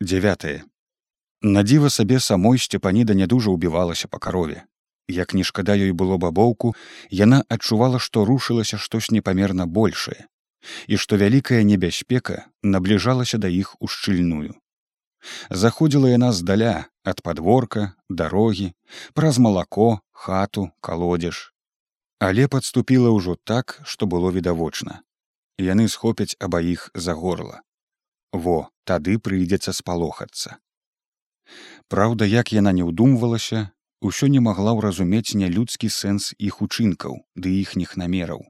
9 Надзіва сабе самой сцепаніда нядужа ўбівалася па карове. Як не шкада ёй было бабоўку, яна адчувала, што рушылася штось непамерна большае і што вялікая небяспека набліжалася да іх у шчыльную. Заходзіла яна здаля ад падворка, дарогі, праз малако, хату, калодзеж. Але падступіла ўжо так, што было відавочна. Яны схопяць абаіх за горла. Во, тады прыйдзецца спалохацца. Праўда, як яна не ўдумвалася, усё не магла ўразумець нялюдскі сэнс іх учынкаў ды іхніх намераў.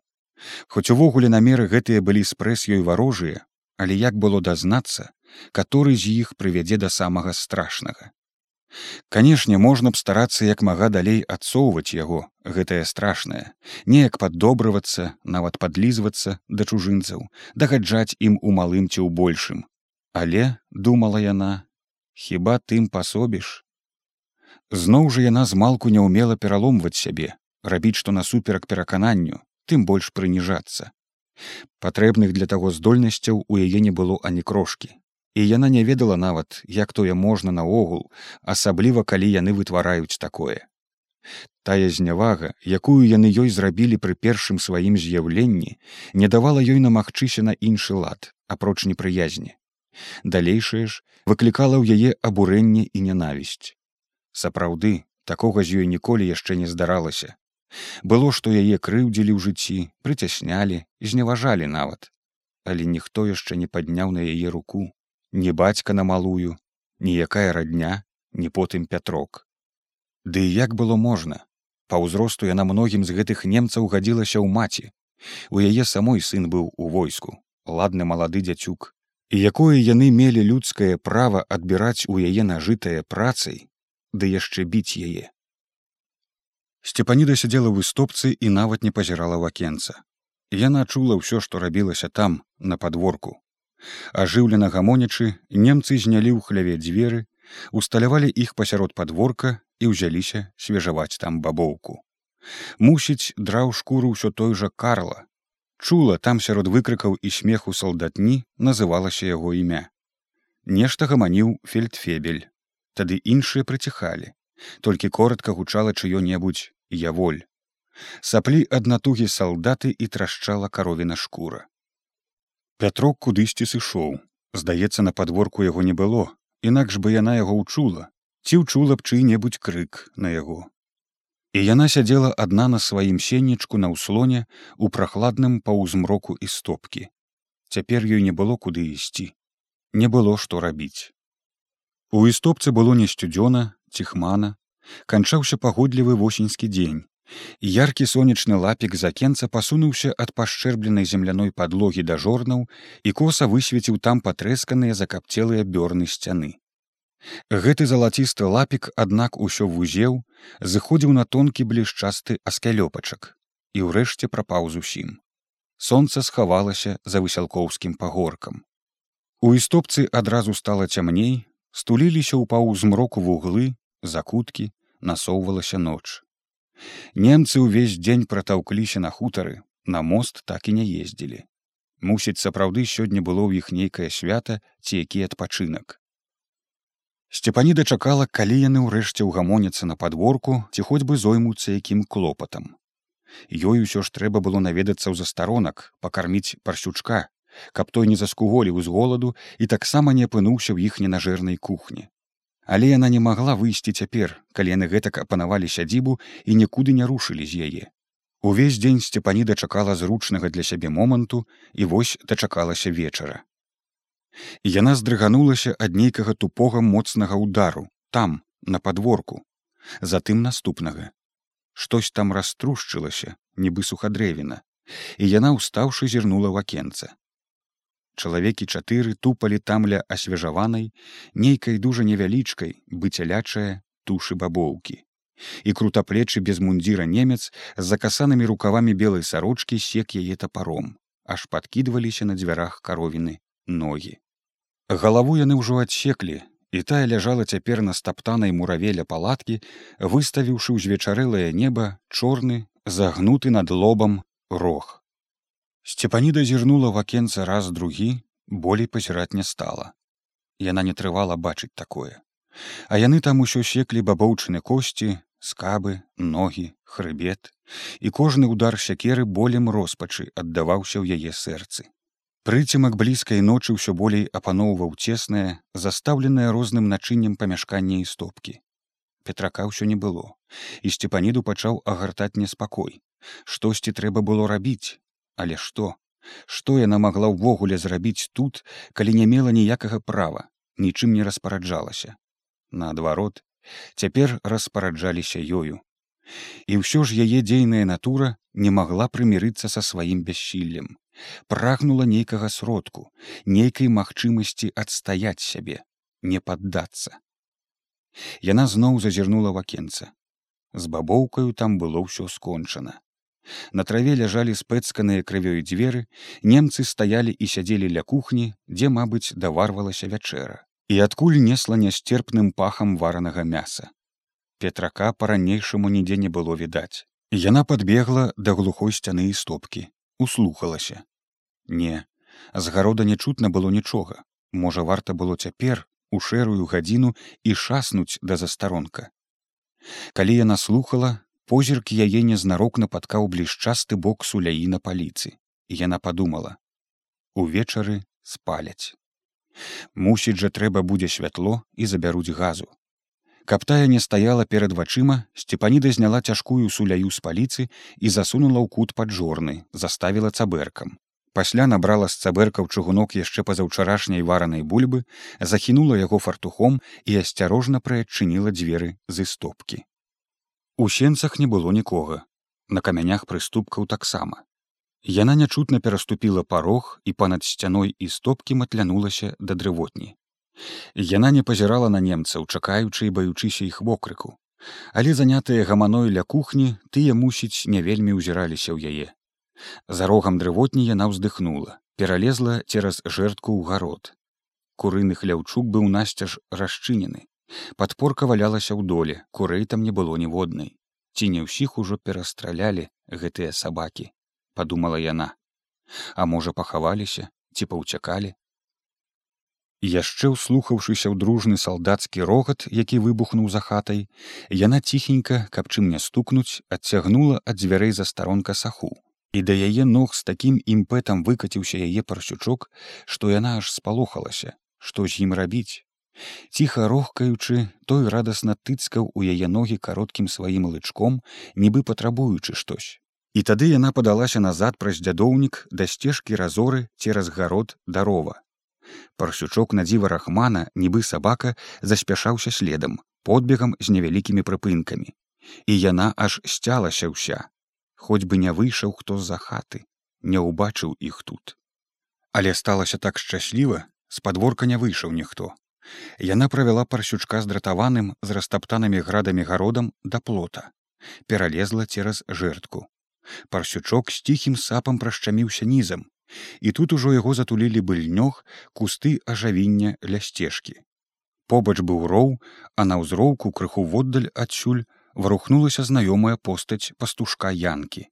Хоць увогуле намеры гэтыя былі спрэс ёй варожыя, але як было дазнацца, каторы з іх прывядзе да самага страшнага. Канешне, можна б старацца як мага далей адсоўваць яго, гэтае страшнае, неяк паддобрывацца, нават падлізвацца да чужынцаў, дагаджаць ім у малым ці ў большым. Але, думала яна, хіба тым пасобіш? Зноў жа яна змалку не ўмела пераломваць сябе рабіць што насуперак перакананню тым больш прыніжацца. Патрэбных для таго здольнасцяў у яе не было ані крошкі. І яна не ведала нават як тое можна наогул асабліва калі яны вытвараюць такое. Тая знявага якую яны ёй зрабілі пры першым сваім з'яўленні не давала ёй намагчыся на іншы лад апроч непрыязні далейшае ж выклікала ў яе абурэнне і нянавісць. Сапраўды, такога з ёй ніколі яшчэ не здаралася. Было, што яе крыўдзілі ў жыцці, прыцяснялі, зневажалі нават. Але ніхто яшчэ не падняў на яе руку, ні бацька на малую, ніякая радня, ні потым пятрок. Ды як было можна? Па ўзросту яна многім з гэтых немцаў гадзілася ў маці. У яе самой сын быў у войску, ладны малады дзяцюк, і якое яны мелі людскае права адбіраць у яе нажытае працай ды яшчэ біць яе. Сцепаніда сядзела ў істопцы і нават не пазірала вакенца яна чула ўсё што рабілася там на падворку. Ажыўлена гамонячы немцы знялі ў хляве дзверы усталявалі іх пасярод падворка і ўзяліся свежаваць там бабоўку. Мусіць драў шкуру ўсё той жа карла чула там сярод выкрыкаў і смеху салдатні называлася яго імя. Нешта гаманіў фельдфебель. Тады іншыя прыціхалі. Толькі коротко гучала чыё-небудзь я воль саплі аднатугі салдаты і трашчала каровіна шкура. Пятрок кудысьці сышоў. Здаецца на падворку яго не было. Інакш бы яна яго ўчула. Ці ўчула б чый-небудзь крык на яго і яна сядзела адна на сваім сенечку на ўслоне у прахладным паўзмроку і стопкі. Цяпер ёй не было куды ісці. Не было што рабіць. У істопцы было не сцюдзёна ціхмана. Канчаўся пагодлівы восеньскі дзень. Яркі сонечны лапік закенца пасунуўся ад пашчэрбленай земляной падлогі да жорнаў і коса высвеціў там патрэсканыя закапцелыя бёрны сцяны Гэты залацісты лапік, аднак усё вузеў, зыходзіў на тонкі блішчасты аскалёпачак і ўрэшце прапаў зусім. Сонца схавалася за высялкоўскім пагоркам. У істопцы адразу стала цямней, стуліліся ў паўзмроку вуглы, закуткі, насоўвалася ноч. Немцы ўвесь дзень пратаўкліся на хутары, на мост так і не ездзілі. Мусіць, сапраўды сёння было ў іх нейкае свята ці які адпачынак. Сцепаніда чакала, калі яны ўрэшце ўгамоняцца на падворку ці хоць бы зоймуцца якім клопатам. Ёй усё ж трэба было наведацца ў застаронак, пакарміць парсючка, каб той не заскуголіў з голаду і таксама не апынуўся ў іх ненажэрнай кухні. Але яна не магла выйсці цяпер, калі яны гэтак апанавалі сядзібу і нікуды не рушылі з яе. Увесь дзень сцепаніда чакала зручнага для сябе моманту і вось дачакалася вечара яна здрыганулася ад нейкага тупога моцнага удару там на подворку затым наступнага. Штось там раструшчылася нібы сухадрэвіна і яна устаўшы зірнула в акенца. Чалавекі чатыры тупалі там ля асвежаванай нейкай дужа невялічкай быцялячая тушы бабоўкі. І крутаплечы без мундзіра немец з закасанымі рукавамі белай сарочкі сек яе тапаром аж падкідваліся на дзвярах каровіны ногі Галаву яны ўжо адсеклі, і тая ляжала цяпер на стаптанай муравеля палаткі, выставіўшы ўзвечарэлае неба чорны, загнуты над лобам рог. Сцепаніда зірнула в акенца раз другі, болей пазіраць не стала. яна не трывала бачыць такое а яны там усё секлі бабоўчыны косці скабы ногі хрыбет і кожны удар сякеры болем роспачы аддаваўся ў яе сэрцы прыцемак блізкай ночы ўсё болей апаноўваў цеснае застаўленае розным начыннем памяшкання і стопкі. Петрака ўсё не было і сцепаніду пачаў агартаць неспакой. Штосьці трэба было рабіць. Але што? Што яна магла ўвогуле зрабіць тут калі не мела ніякага права нічым не распараджалася? Наадварот цяпер распараджаліся ёю. І ўсё ж яе дзейная натура не магла прымірыцца са сваім бяссіллем прагнула нейкага сродку нейкай магчымасці адстаяць сябе не паддацца. Яна зноў зазірнула в акенца. З бабоўкаю там было ўсё скончана. На траве ляжалі спэцканыя крывёй дзверы немцы стаялі і сядзелі ля кухні дзе мабыць даварвалася вячэра. І адкуль несла нястерпным пахам варанага мяса. Петрака па-ранейшаму нідзе не было відаць. Яна падбегла да глухой сцяны і стопкі, услухалася. Не, з гарода не чутна было нічога. Можа, варта было цяпер у шэрую гадзіну і шаснуць да застаронка. Калі яна слухала, позірк яе незнарок напаткаў блішчасты бок суляі на паліцы. Яна падумала: увечары спаляць. Мусіць жа трэба будзе святло і забяруць газу. Каб тая не стаяла перад вачыма, сцепаніда зняла цяжкую суляю з паліцы і засунула ў кут паджорны, заставіла цабэркам. Пасля набрала з цабэркаў чыгунок яшчэ пазаўчарашняй варанай бульбы, захінула яго фартухом і асцярожна прыадчыніла дзверы з істопкі. У сенцах не было нікога. На камянях прыступкаў таксама. Яна нячутна пераступіла парог і па-над сцяной і стопкі матлянулася да дрывотні. Яна не пазірала на немцаў, чакаючы і баючыся іх вокрыку. Але занятыя гаманой ля кухні тыя мусіць не вельмі ўзіраліся ў яе. За рогам дрывотні яна ўздыхнула, пералезла цераз жэртку ў гарод. Курыны хляўчук быў насцяж расчынены. Падпорка валялася ў доле, курэй там не было ніводнай. Ці не ўсіх ужо перастралялі гэтыя сабакі подумала яна а можа пахаваліся ці паўцякалі яшчэ ўслухаўшыся ў дружны салдацкі рогат які выбухнуў за хатай яна ціхенька каб чым не стукнуць адцягнула ад дзвярэй за старонка саху. І да яе ног з такім імпэтам выкаціўся яе парсючок што яна аж спалохалася што з ім рабіць. Ціха рохкаючы той радасна тыцкаў у яе ногі кароткім сваім лычком нібы патрабуючы штось. І тады яна падалася назад праз дзядоўнік да сцежкі разоры цераз гарод дарова. Парсючок на дзіва рахмана, нібы сабака заспяшаўся следам, подбегам з невялікімі прыпынкамі. І яна аж сцялася ўся. Хоць бы не выйшаў хто з-за хаты, не ўбачыў іх тут. Але сталася так шчасліва, з падворка не выйшаў ніхто. Яна правяла парсючка з дратаваным з растаптанымі градамі гародам да плота, пералезла цераз жэртку парсючок з ціхім сапам прашчаміўся нізам і тут ужо яго затулілі быльнёг кусты ажавіння ля сцежкі. Побач быў роў а на ўзроўку крыху воддаль адсюль варухнулася знаёмая постаць пастушка янкі.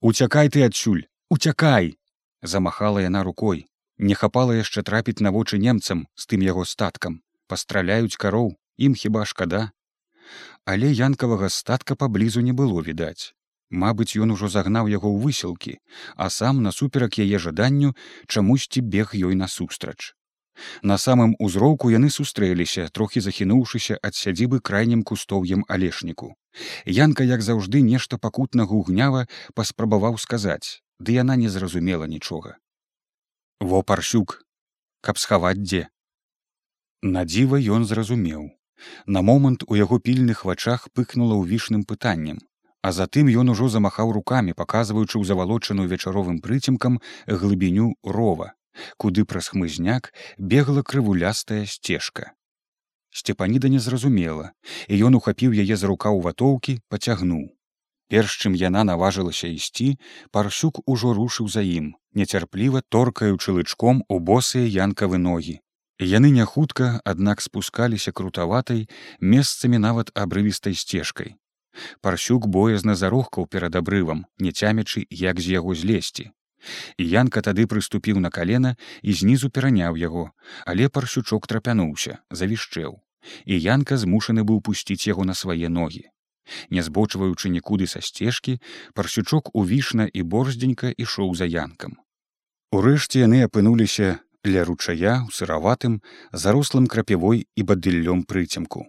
Уцякай ты адсюль! Уцякай замахала яна рукой. Не хапала яшчэ трапіць на вочы немцам з тым яго статкам. Пастраляюць кароў ім хіба шкада. Але янкавага статка паблізу не было відаць Мабыць, ён ужо загнаў яго ў высілкі, а сам насуперак яе жаданню чамусьці бег ёй насустрач. На самым узроўку яны сустрэліся, трохі захінуўшыся ад сядзібы крайнім кустоўем алешніку. Янка, як заўжды нешта пакутна гугнява паспрабаваў сказаць, ды яна не зразумела нічога. Во парсюк, каб схаваць дзе. Надзіва ён зразумеў. На момант у яго пільных вачах пыхнула ў вішным пытаннем а затым ён ужо замахаў рукамі паказваючы ў завалочаную вечаровым прыцемкам глыбіню рова куды праз хмызняк бегла крывулястая сцежка. Сцепаніда не зразумела і ён ухапіў яе за рукаў ватоўкі пацягнуў. Перш чым яна наважылася ісці парсюк ужо рушыў за ім нецярпліва торкаючы лычком у босыя янкавы ногі. Яны не хутка аднак спускаліся крутаватай месцамі нават абрывістай сцежкай парсюк боязна зарохкаў перад абрывам не цямячы як з яго злезці І янка тады прыступіў на калена і знізу пераняў яго, але паршучок трапянуўся, завішчэў. І янка змушаны быў пусціць яго на свае ногі. Не збочваючы нікуды са сцежкі, парсючок увішна і борздзенька ішоў за янкам. Урэшце яны апынуліся ля ручая ў сыраватым, зарослым крапявой і бадыллём прыцемку.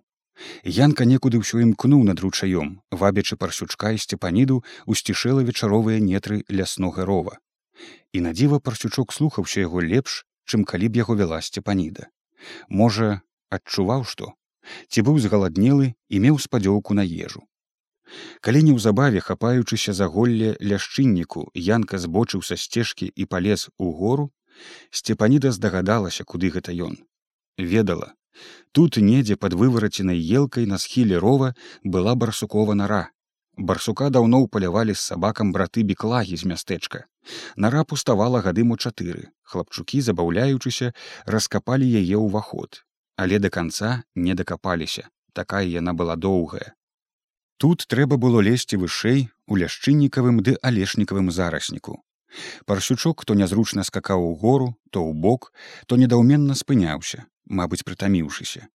Янка некуды ўсё імкнуў над ручаём, вабячы парсючка і сцепаніду усцішэла вечаровыя нетры ляснога рова. І надзіва парсючок слухаўся яго лепш, чым калі б яго вяла сцепаніда. Можа, адчуваў што, ці быў згаладнелы і меў спадзёўку на ежу. Калі неўзабаве хапаючыся за голле ляшчынніку янка збочыў са сцежкі і палез у гору, сцепаніда здагадалася, куды гэта ён. ведала, Тут недзе пад вывараценай елкай на схіле рова была барсукова нара. Барсука даўно ўпалявалі з сабакам браты беклагі з мястэчка. Нара пуставала гады мо чатыры. Хлапчукі, забаўляючыся, раскапалі яе ўваход. Але да канца не дакапаліся. Такая яна была доўгая. Тут трэба было лезці вышэй у ляшчыннікавым ды алешнікавым зарасніку. Парсючок, хто нязручна скакаў у гору, то ў бок, то недаўменна спыняўся, мабыць прытаміўшыся.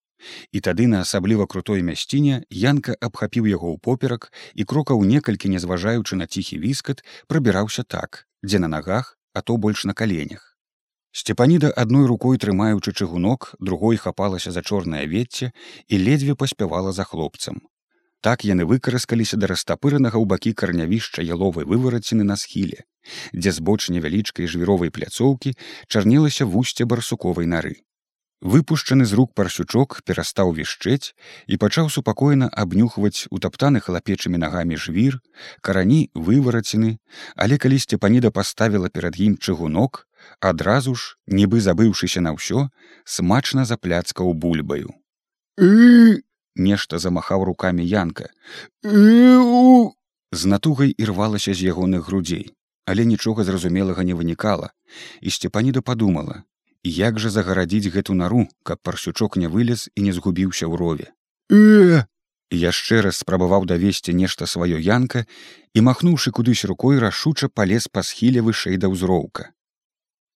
І тады на асабліва крутой мясціне янка абхапіў яго ў поперак і крокаў некалькі не зважаючы на ціхі віскат прабіраўся так, дзе на нагах, а то больш на каленях. Сцепаніда адной рукой трымаючы чыгунок, другой хапалася за чорнае вецце і ледзьве паспявала за хлопцам. Так яны выкараскаліся да растапыранага ў бакі карнявішча яловай вывараціны на схіле, дзе збоч невялічкай жвіровай пляцоўкі чарнілася вусце барсуковай нары. Выпушчаны з рук парсючок перастаў вішчэць і пачаў супакойна абнюхваць утаптаны хлапечымі нагамі жвір, карані вывараціны, але калі сцепаніда паставіла перад ім чыгунок, адразу ж, нібы забыўшыся на ўсё, смачна запляцкаў бульбаю. Нешта замахаў рукамі янка. З натугай ірвалася з ягоных грудзей, але нічога зразумелага не вынікала, і сцепаніда падумала, як жа загарадзіць гэту нару, каб парсючок не вылез і не згубіўся ў рове. Э! яшчэ раз спрабаваў давесці нешта сваё янка і махнуўшы кудысь рукой рашуча палез па схіле вышэй да ўзроўка.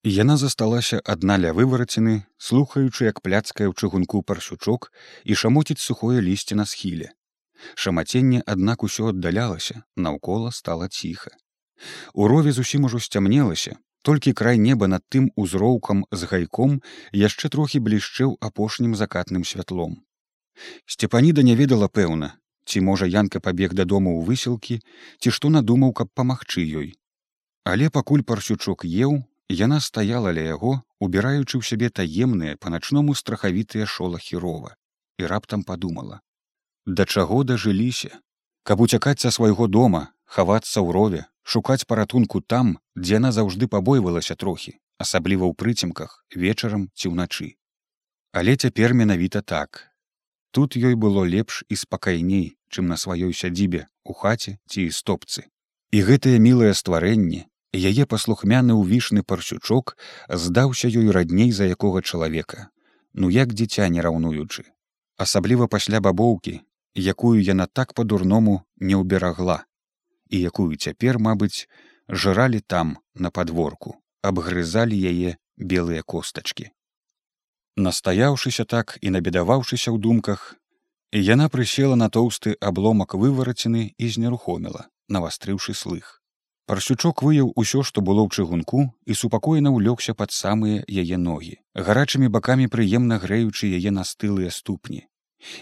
Яна засталася адна ля вывараціны, слухаючы, як пляцкая ў чыгунку парсючок і шамоціць сухое лісце на схіле. Шамаценне, аднак усё аддалялася, наўкола стала ціха. У рове зусім ужо сцямнелася, толькі край неба над тым узроўкам з гайком яшчэ трохі блішчэў апошнім закатным святлом. Сцепаніда не ведала пэўна, ці можа янка пабег дадому ў высілкі, ці што надумаў, каб памагчы ёй. Але пакуль парсючок еў, яна стаяла ля яго, убіраючы ў сябе таемныя па-начному страхавітыя шолахі рова і раптам падумала: Да чаго дажыліся, каб уцякаць са свайго дома, хавацца ў рове, шукаць паратунку там, дзе яна заўжды пабойвалася трохі, асабліва ў прыцемках вечарам ці ўначы. Але цяпер менавіта так. Тут ёй было лепш і спакайней, чым на сваёй сядзібе у хаце ці стопцы. І гэтае мілае стварэнне, яе паслухмяны ўвішны парсючок здаўся ёй радней за якога чалавека, ну як дзіця не раўнуючы, асабліва пасля бабоўкі, якую яна так па-дурному не ўберагла і якую цяпер, мабыць, жралі там на падворку, абгрызалі яе белыя костачки. Настаяўшыся так і набедаваўшыся ў думках, яна прысела на тоўсты абломак вывараціны і знерухоміла, навастрыўшы слых. Парсючок выяў усё, што было ў чыгунку і супакойна ўлёгся пад самыя яе ногі, гарачымі бакамі прыемна грэючы яе настылыя ступні.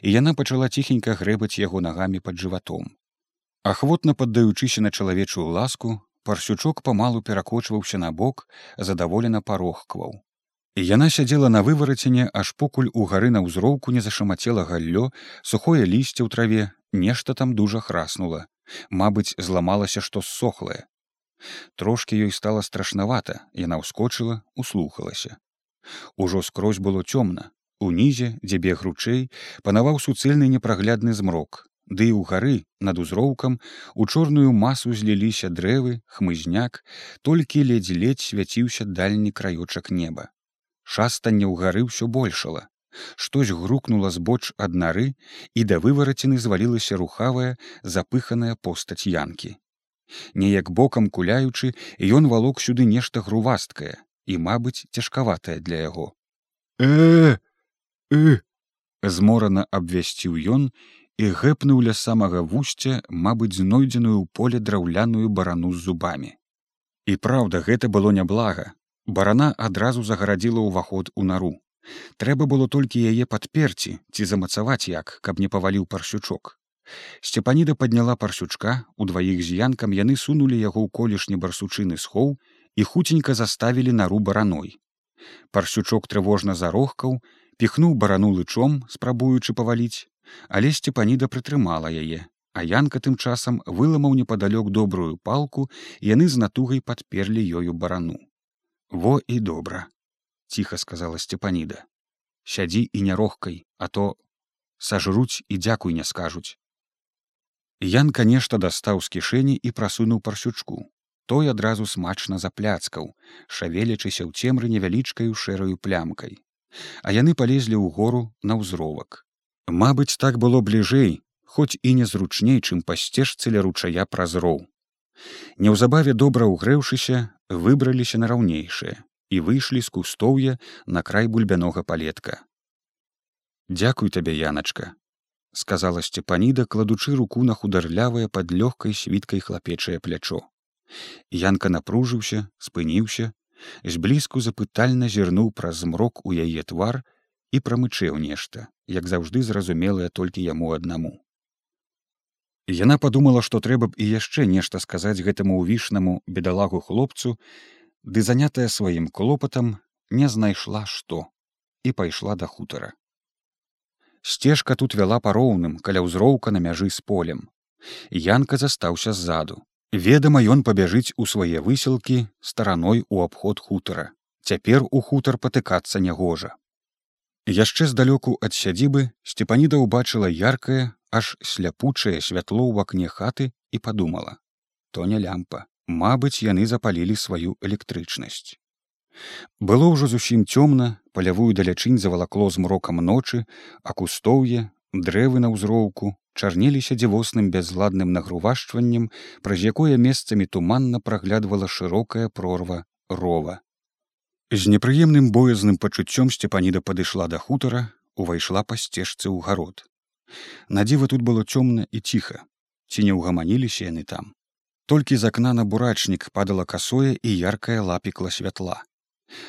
І яна пачала ціхенька грэбаць яго нагамі пад жыватом. Ахвотна паддаючыся на чалавечую ласку, парсючок памалу перакочваўся на бок, задаволена парохкваў. Яна сядзела на вывараціне, аж покуль у гары на ўзроўку не зашамацела галлё, сухое лісце ў траве, нешта там дужа храснула. Мабыць, зламалася што ссохлае. Трошкі ёй стала страшнавата, яна ўскочыла, услухалася. Ужо скрозь было цёмна. Унізе, дзе бег ручэй, панаваў суцэльны непраглядны змрок, Ды ў гары над узроўкам у чорную масу зліліся дрэвы, хмызняк, толькі ледзь-ледзь свяціўся дальні краёчак неба. Шастанне ў гары ўсё большала. Штось грукнула збоч ад нары і да вывараціны звалілася рухавая, запыханая постаць янкі. Неяк бокам куляючы, ён валок сюды нешта грувасткае і, мабыць, цяжкаватае для яго. Э, э, зморана абвясціў ён і гэпнуў ля самага вусця, мабыць, знойдзеную ў поле драўляную барану з зубамі. І праўда, гэта было няблага. Барана адразу загарадзіла ўваход у нару. Трэба было толькі яе падперці ці замацаваць як, каб не паваліў парсючок. Сцепаніда падняла парсючка, удваіх з янкам яны сунулі яго ў колішні барсучыны схоў і хуценька заставілі нару бараной. Парсючок трывожна зарохкаў, піхнуў барану лычом, спрабуючы паваліць, але сцепаніда прытрымала яе а янка тым часам выламаў непадалёк добрую палку яны з натугай падперлі ёю барану. Во і добра ціха сказала сцепаніда. Сядзі і нярохкай а то сажруць і дзякуй не скажуць янка нешта дастаў з кішэні і прасунуў парсючку. Той адразу смачна запляцкаў шавелячыся ў цемры невялічкаю шэраю плямкай. А яны палезлі ў гору на ўзровак Мабыць, так было бліжэй, хоць і незручней, чым па сцежцы ля ручая праз роў. Неўзабаве добра ўгрэўшыся, выбраліся на раўнейшае і выйшлі з кустоўя на край бульбянога палетка. Дякуй табе, яначка, сказала сцепаніда, кладучы руку на хударлявае пад лёгкай світкай хлапечае плячо. Янка напружыўся, спыніўся, зблізку запытальна зірнуў праз змрок у яе твар і прамычэў нешта як заўжды зразумелая толькі яму аднаму. Яна падумала, што трэба б і яшчэ нешта сказаць гэтаму ўвішнаму бедалагу хлопцу, ды занятая сваім клопатам не знайшла што і пайшла да хутара. Сцежка тут вяла пароўным каля ўзроўка на мяжы з полем. Янка застаўся ззаду. Ведама, ён пабяжыць у свае высілкі стараной у абход хутара. Цяпер у хутар патыкацца нягожа. Яшчэ здалёку ад сядзібы сцепаніда ўбачыла яркае, аж сляпучае святло ў акне хаты і падумала: то не лямпа, Мабыць, яны запалілі сваю электрычнасць. Было ўжо зусім цёмна, палявую далячынь завалакло змрокам ночы, а кустоўе, дрэвы на ўзроўку чарнеліся дзівосным бязладным нагрувашчваннем, праз якое месцамі туманна праглядвала шырокая прорва рова. З непрыемным боязным пачуццём сцепаніда падышла да хутара, увайшла па сцежцы ў гарод. Надзіва тут было цёмна і ціха, ці не ўгаманіліся яны там. Толькі з акна на бурачнік падала касое і яркая лапікла святла.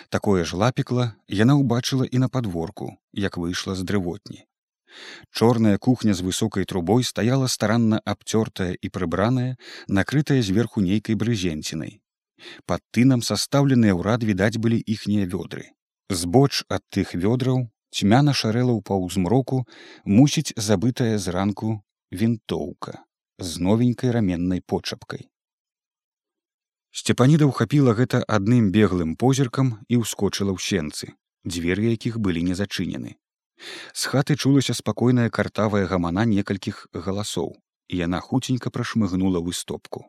Такое ж лапікла яна ўбачыла і на падворку, як выйшла з дрывотні. Чорная кухня з высокай трубой стаяла старанна абцёртая і прыбраная, накрытая зверху нейкай брызенцінай, Пад тынам састаўленыя ўрад відаць былі іхнія вёдры. Збоч ад тых вёдраў цьмяна шарэла ў паўзмроку мусіць забытая зранку вінтоўка з новенькай раменнай почапкай. Сцепаніда ўхапіла гэта адным беглым позіркам і ўскочыла ў сенцы, дзверы якіх былі не зачынены. З хаты чулася спакойная картавая гамана некалькіх галасоў, і яна хуценька прашмыгнула выстопку.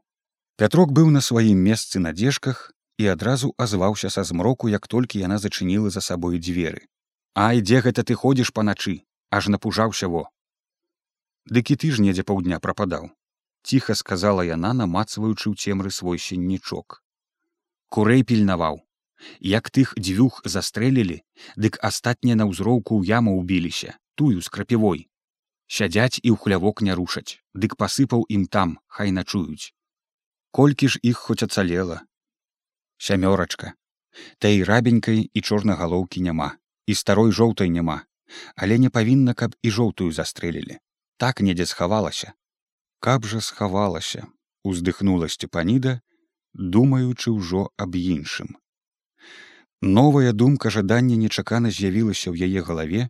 Пятрок быў на сваім месцы на дзежках і адразу азваўся са змроку, як толькі яна зачыніла за сабой дзверы. Ай, дзе гэта ты ходзіш паначы, аж напужаўся во. Дык і ты ж недзе паўдня прападаў. Ціха сказала яна, намацваючы ў цемры свой сеннічок. Курэй пільнаваў. Як тых дзвюх застрэлілі, дык астатнія на ўзроўку ў яму ўбіліся, тую з крапівой. Сядзяць і ў хлявок не рушаць, дык пасыпаў ім там, хай начуюць колькі ж іх хоць ацалела? Сямёрачка. Та і рабенькай і чорнагалоўкі няма і старой жоўтай няма. Але не павінна каб і жоўтую застрэлілі. Так недзе схавалася. Каб жа схавалася уздыхнула сцепаніда думаючы ўжо аб іншым. Новая думка жадання нечакана з'явілася ў яе галаве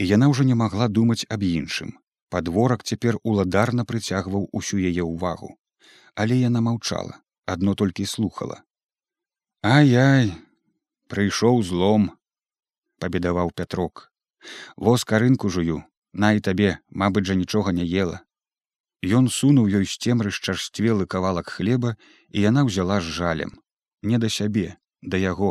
і яна ўжо не магла думаць аб іншым. Падворак цяпер уладарна прыцягваў усю яе ўвагу але яна маўчала адно толькі слухала. Ай-ай прыйшоў злом пабедаваў пятрок воз карынку жую най табе мабыць жа нічога не ела Ён сунуў ёй з цемры шчарсцвелы кавалак хлеба і яна ўзяла з жалем не да сябе да яго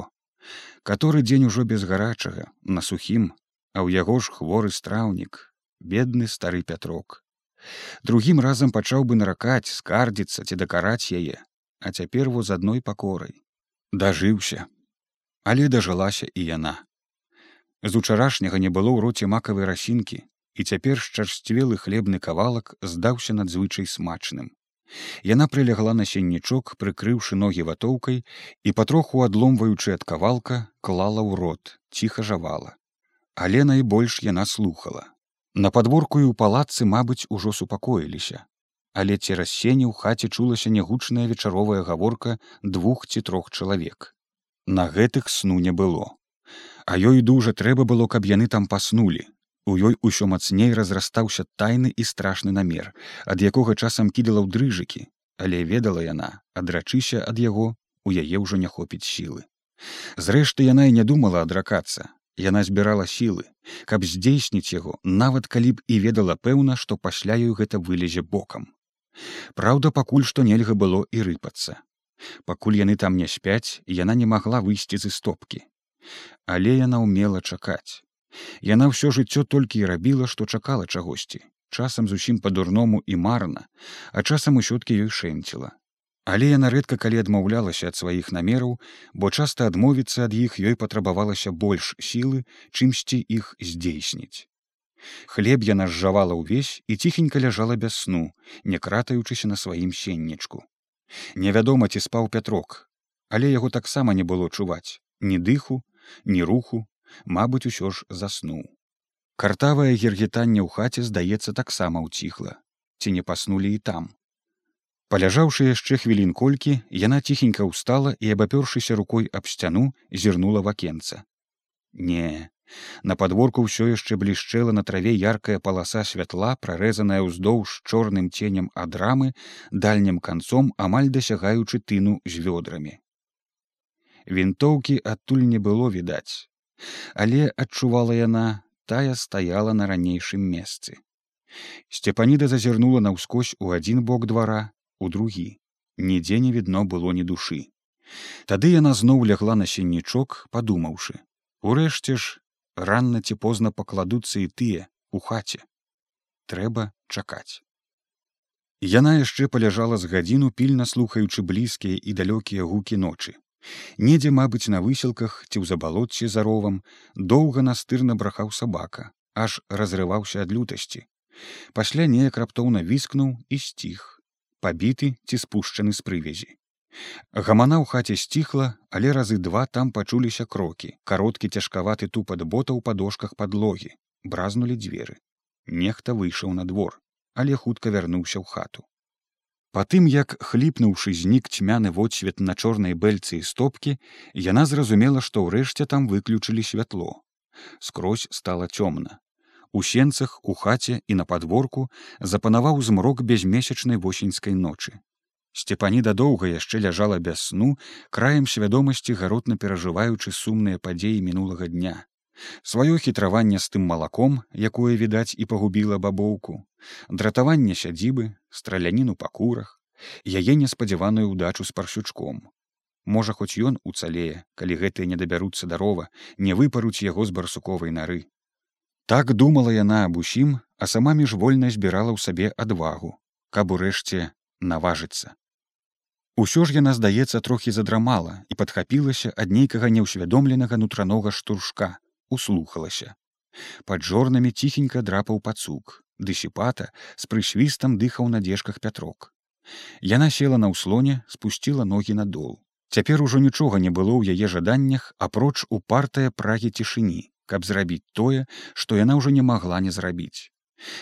каторы дзень ужо без гарачага на сухім а ў яго ж хворы страўнік бедны стары пятрок другім разам пачаў бы наракаць скардзіцца ці дакараць яе а цяпер во з адной пакорай дажыўся але дажылася і яна з учарашняга не было ў роце макавай расінкі і цяпер шчарсцвелы хлебны кавалак здаўся надзвычай смачным. Яна прылягла на сеннічок, прыкрыўшы ногі ватоўкай і патроху адломваючы ад кавалка клала ў рот ціха жавала. Але найбольш яна слухала на падворку і ў палацы мабыць ужо супакоіліся. Але цераз сені ў хаце чулася нягучная вечаровая гаворка двух ці трох чалавек. На гэтых сну не было. А ёй дужа трэба было каб яны там паснулі. У ёй усё мацней разрастаўся тайны і страшны намер ад якога часам кідала ў дрыжыкі але ведала яна адрачыся ад яго у яе ўжо не хопіць сілы. Зрэшты яна і не думала адракацца яна збірала сілы каб здзейсніць яго нават калі б і ведала пэўна што пасля ёй гэта вылезе бокам Праўда, пакуль што нельга было і рыпацца. Пакуль яны там не спяць, яна не магла выйсці з істопкі. Але яна ўмела чакаць. Яна ўсё жыццё толькі і рабіла, што чакала чагосьці, часам зусім па-дурному і марна, а часам усё-ткі ёй шэнціла. Але яна рэдка калі адмаўлялася ад сваіх намераў, бо часта адмовіцца ад іх ёй патрабавалася больш сілы, чымсьці іх здзейсніць. Хлеб яна зжавала ўвесь і ціхенька ляжала без сну, не кратаючыся на сваім сеннічку. Невядома, ці спаў пятрок, але яго таксама не было чуваць ні дыху, ні руху, мабыць, усё ж заснуў. Картавае гергетанне ў хаце, здаецца, таксама ўціхла, ці не паснулі і там. Паляжаўшы яшчэ хвілін колькі, яна ціхенька ўстала і, абапёршыся рукой аб сцяну, зірнула в акенца. Не, На падворку ўсё яшчэ блішчэла на траве яркая паласа святла, прарэзаная ўздоўж чорным ценем ад рамы, дальнім канцом амаль дасягаючы тыну з вёдрамі. Вінтоўкі адтуль не было відаць, але адчувала яна, тая стаяла на ранейшым месцы. Сцепаніда зазірнула наўскось у адзін бок двара, у другі. Нідзе не відно было ні душы. Тады яна зноў лягла на сеннічок, падумаўшы: Урэшце ж ранна ці позна пакладуцца і тыя у хаце. Трэба чакаць. Яна яшчэ паляжала з гадзіну пільна слухаючы блізкія і далёкія гукі ночы. Недзе мабыць на высілках ці ў забалотці за ровам доўга настырна брахаў сабака аж разрываўся ад лютасці. Пасля неяк раптоўна віскнуў і сціх пабіты ці спушчаны з прывязі Гамана ў хаце сціхла, але разы два там пачуліся крокі. Кароткі цяжкаваты тупат бота ў падошках падлогі. Бразнулі дзверы. Нехта выйшаў на двор, але хутка вярнуўся ў хату. Патым, як хліпнуўшы знік цьмяны водсвет на чорнай бэльцы і стопкі, яна зразумела, што ўрэшце там выключылі святло. Скрозь стала цёмна. У сенцах, у хаце і на падворку запанаваў змрок безмесячнай восеньскай ночы. Сцепаніда доўга яшчэ ляжала без сну, краем свядомасці гаротна перажываючы сумныя падзеі мінулага дня. Сваё хітраванне з тым малаком, якое відаць і пагубіла бабоўку, дратаванне сядзібы, страляніну па курах, яе неспадзяваную ўдачу з парсючком. Можа, хоць ён уцалее, калі гэтыя не дабяруцца дарова, не выпаруць яго з барсуковай нары. Так думала яна аб усім, а сама міжвольна збірала ў сабе адвагу, каб урэшце наважыцца. Усё ж яна здаецца трохі задрамала і падхапілася ад нейкага неўсвядомленага нутранога штуршка услухалася. Под жорнамі ціхенька драпаў пацук дысіпата з прысвістам дыхаў на дзежках пятрок. Яна села на ўслоне спусціла ногі надол цяпер ужо нічога не было ў яе жаданнях апроч упартая прагі цішыні каб зрабіць тое што яна ўжо не магла не зрабіць.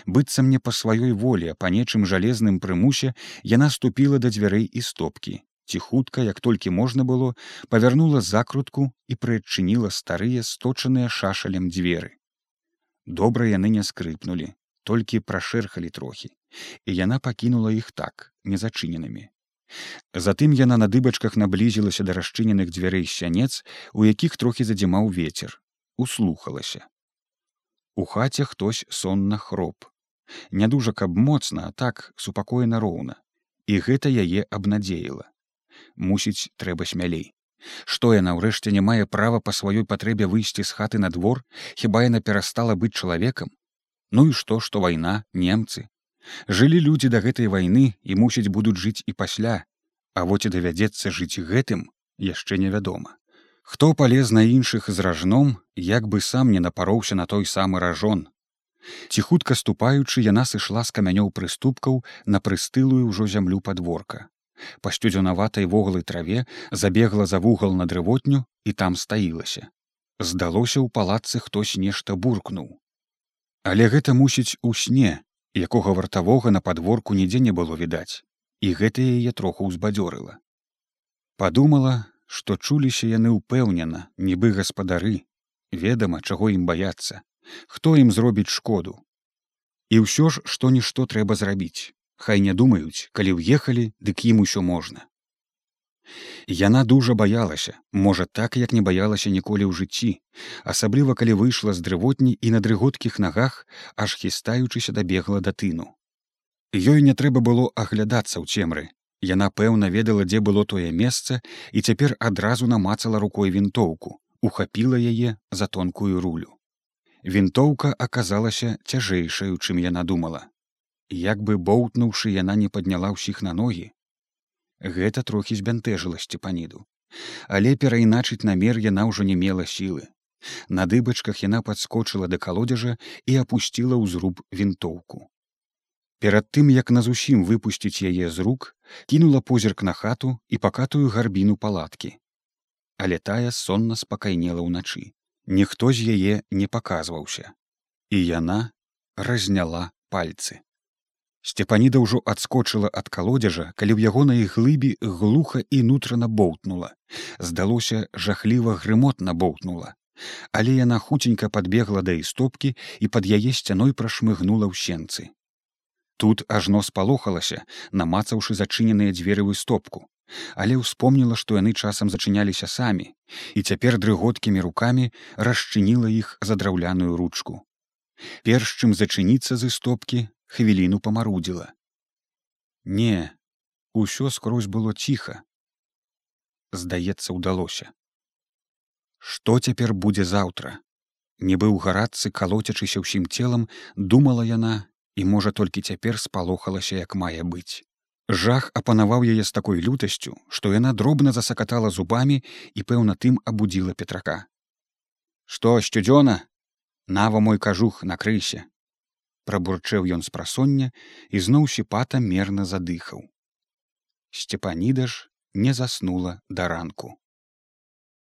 Быццам мне па сваёй волі па нечым жалезным прымусе яна ступіла да дзвярэй і стопкі. Ці хутка як толькі можна было павярнула закрутку і прыадчыніла старыя сточаныя шашалем дзверы. Добра яны не скрыпнулі толькі прашэрхалі трохі і яна пакінула іх так незачыненымі. Затым яна на дыбачках наблізілася да расчыненых дзвярэй сянец у якіх трохі задзімаў вецер услухалася У хаце хтось сонна хроп. Не дужа каб моцна, а так супакоена роўна. І гэта яе абнадзеяла. Мусіць, трэба смялей. Што яна ўрэшце не мае права па сваёй патрэбе выйсці з хаты на двор, хіба яна перастала быць чалавекам? Ну і што, што вайна, немцы. Жылі людзі да гэтай вайны і мусіць будуць жыць і пасля, А во ці давядзецца жыць гэтым яшчэ невядома. Хто палез на іншых з ражном, як бы сам не напароўся на той самы ражон. Ці хутка ступаючы яна сышла з камянёў прыступкаў на прыстылую ўжо зямлю падворка. Па сцюдзянаватай воглай траве забегла за вугал на дрывотню і там стаілася. Здалося ў палацы хтось нешта буркнуў. Але гэта мусіць у сне, якога вартавога на падворку нідзе не было відаць, і гэта яе троху ўзбадзёрыла. Падумала, што чуліся яны ўпэўнена, нібы гаспадары, ведама, чаго ім баяцца, хто ім зробіць шкоду. І ўсё ж што-нішто трэба зрабіць, Хай не думаюць, калі ўехалі, дык ім усё можна. Яна дужа баялася, можа так, як не баялася ніколі ў жыцці, асабліва калі выйшла з дрывотні і на дрыготкіх нагах, аж хістаючыся дабегла да тыну. Ёй не трэба было аглядацца ў цемры. Яна пэўна ведала, дзе было тое месца і цяпер адразу намацала рукой вінтоўку, ухапіла яе за тонкую рулю. Вінтоўка аказалася цяжэйшаю, чым яна думала. Як бы боўтнуўшы яна не падняла ўсіх на ногі, Гэта трохі збянтэжыла сцепаніду. Але перайначыць намер яна ўжо не мела сілы. На дыбачках яна падскочыла да калодзежа і апусціла ў зруб вінтоўку. Перад тым, як на зусім выпусціць яе з рук, кінула позірк на хату і пакатую гарбіну палаткі. Але тая сонна спакайнела ўначы. Ніхто з яе не паказваўся. І яна разняла пальцы. Сцепаніда ўжо адскочыла ад калодзежа, калі ў ягонай глыбі глуха і нутрана боўтнула. Здалося, жахліва грымотна боўтнула. Але яна хуценька падбегла да істопкі і пад яе сцяной прашмыгнула ў сенцы. Тут ажно спалохалася, намацаўшы зачыненыя дзверы ў істопку. Але ўспомніла, што яны часам зачыняліся самі, і цяпер дрыготкімі рукамі расчыніла іх за драўляную ручку. Перш чым зачыніцца з істопкі, хвіліну памарудзіла. Не, усё скрозь было ціха. Здаецца, удалося. Што цяпер будзе заўтра? Нібы ў гарадцы калоцячыся ўсім целам, думала яна і можа толькі цяпер спалохалася, як мае быць. Жах апанаваў яе з такой лютасцю, што яна дробна засакатала зубамі і пэўна тым абудзіла петрака. Што сцюдзёна? Нава мой кажух накрыйся прабурчэў ён з прасоння і зноў сіпата мерна задыхаў. Сцепаніда ж не заснула да ранку.